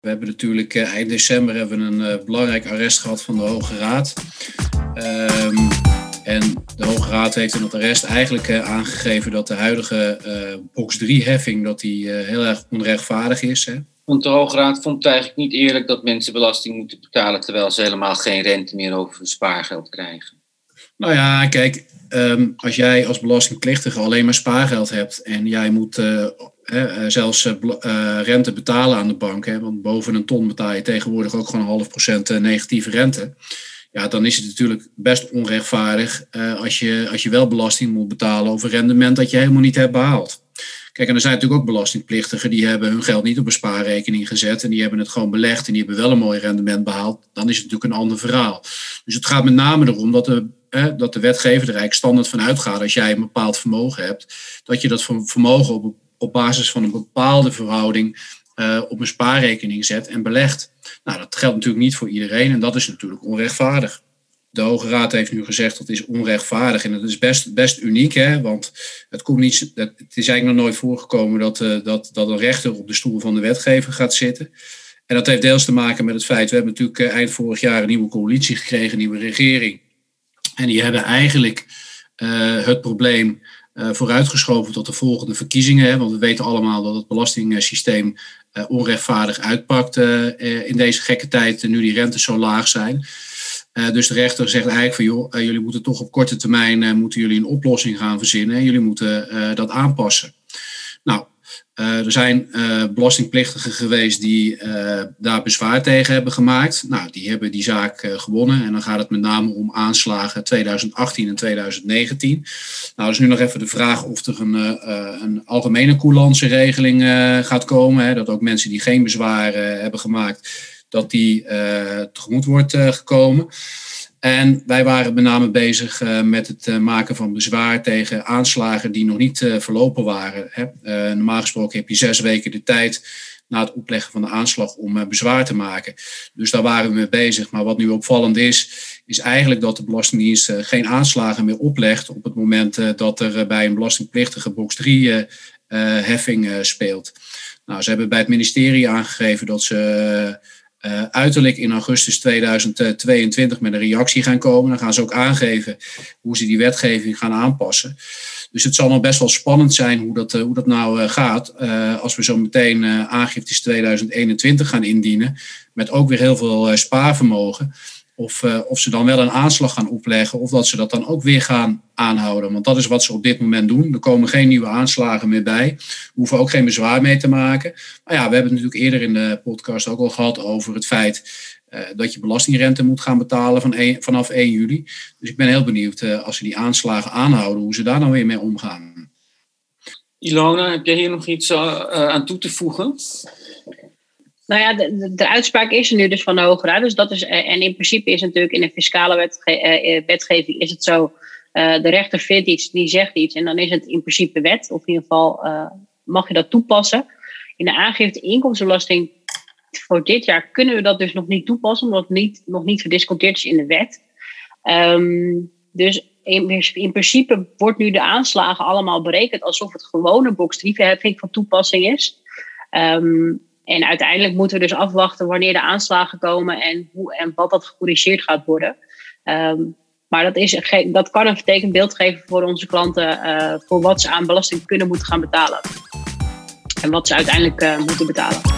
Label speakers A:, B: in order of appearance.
A: We hebben natuurlijk eind december hebben een belangrijk arrest gehad van de Hoge Raad. Ehm, en de Hoge Raad heeft in dat arrest eigenlijk aangegeven dat de huidige box 3 heffing dat die, heel erg onrechtvaardig is. Hè.
B: Want de Hoge Raad vond het eigenlijk niet eerlijk dat mensen belasting moeten betalen terwijl ze helemaal geen rente meer over hun spaargeld krijgen.
A: Nou ja, kijk, ehm, als jij als belastingplichtige alleen maar spaargeld hebt en jij moet uh, zelfs uh, rente betalen aan de bank, hè, want boven een ton betaal je tegenwoordig ook gewoon een half procent negatieve rente. Ja, dan is het natuurlijk best onrechtvaardig als, je, als je wel belasting moet betalen over rendement dat je helemaal niet hebt behaald. Kijk, en er zijn natuurlijk ook belastingplichtigen die hebben hun geld niet op een spaarrekening gezet en die hebben het gewoon belegd en die hebben wel een mooi rendement behaald. Dan is het natuurlijk een ander verhaal. Dus het gaat met name erom dat de, dat de wetgever er eigenlijk standaard van uitgaat als jij een bepaald vermogen hebt, dat je dat vermogen op, op basis van een bepaalde verhouding uh, op een spaarrekening zet en belegt. Nou, dat geldt natuurlijk niet voor iedereen en dat is natuurlijk onrechtvaardig de Hoge Raad heeft nu gezegd dat is onrechtvaardig. En dat is best, best uniek, hè? want het, komt niet, het is eigenlijk nog nooit voorgekomen dat, uh, dat, dat een rechter op de stoel van de wetgever gaat zitten. En dat heeft deels te maken met het feit, we hebben natuurlijk uh, eind vorig jaar een nieuwe coalitie gekregen, een nieuwe regering. En die hebben eigenlijk uh, het probleem vooruitgeschoven tot de volgende verkiezingen. Hè? Want we weten allemaal dat het belastingssysteem onrechtvaardig uitpakt in deze gekke tijd, nu die rentes zo laag zijn. Dus de rechter zegt eigenlijk van joh, jullie moeten toch op korte termijn moeten jullie een oplossing gaan verzinnen en jullie moeten dat aanpassen. Nou, er zijn belastingplichtigen geweest die daar bezwaar tegen hebben gemaakt. Nou, die hebben die zaak gewonnen en dan gaat het met name om aanslagen 2018 en 2019. Nou, is nu nog even de vraag of er een, een algemene coulance regeling gaat komen. Hè, dat ook mensen die geen bezwaar hebben gemaakt dat die tegemoet wordt gekomen. En wij waren met name bezig uh, met het maken van bezwaar tegen aanslagen die nog niet verlopen waren. Hè. normaal gesproken heb je zes weken de tijd na het opleggen van de aanslag om bezwaar te maken. Dus daar waren we mee bezig. Maar wat nu opvallend is, is eigenlijk dat de Belastingdienst geen aanslagen meer oplegt op het moment dat er bij een belastingplichtige box 3 heffing speelt. Nou, ze hebben bij het ministerie aangegeven dat ze uh, uiterlijk in augustus 2022 met een reactie gaan komen. Dan gaan ze ook aangeven hoe ze die wetgeving gaan aanpassen. Dus het zal nog best wel spannend zijn hoe dat, uh, hoe dat nou uh, gaat. als we zo meteen aangiftes 2021 gaan indienen. Met ook weer heel veel spaarvermogen. Of, uh, of ze dan wel een aanslag gaan opleggen of dat ze dat dan ook weer gaan aanhouden. Want dat is wat ze op dit moment doen. Er komen geen nieuwe aanslagen meer bij. We hoeven ook geen bezwaar mee te maken. Maar ja, we hebben het natuurlijk eerder in de podcast ook al gehad over het feit uh, dat je belastingrente moet gaan betalen van vanaf 1 juli. Dus ik ben heel benieuwd uh, als ze die aanslagen aanhouden, hoe ze daar nou weer mee omgaan.
B: Ilona, heb jij hier nog iets aan toe te voegen?
C: Nou ja, de, de, uitspraak is er nu dus van de Hoge Raad. Dus dat is, eh, en in principe is natuurlijk in de fiscale wetge eh, eh, wetgeving is het zo. Uh, de rechter vindt iets, die zegt iets. En dan is het in principe wet. Of in ieder geval uh, mag je dat toepassen. In de aangifte inkomstenbelasting voor dit jaar kunnen we dat dus nog niet toepassen. Omdat het niet, nog niet gedisconteerd is in de wet. Um, dus in, in, principe wordt nu de aanslagen allemaal berekend alsof het gewone box 3 van toepassing is. Um, en uiteindelijk moeten we dus afwachten wanneer de aanslagen komen en, hoe, en wat dat gecorrigeerd gaat worden. Um, maar dat, is, dat kan een vertekend beeld geven voor onze klanten uh, voor wat ze aan belasting kunnen moeten gaan betalen. En wat ze uiteindelijk uh, moeten betalen.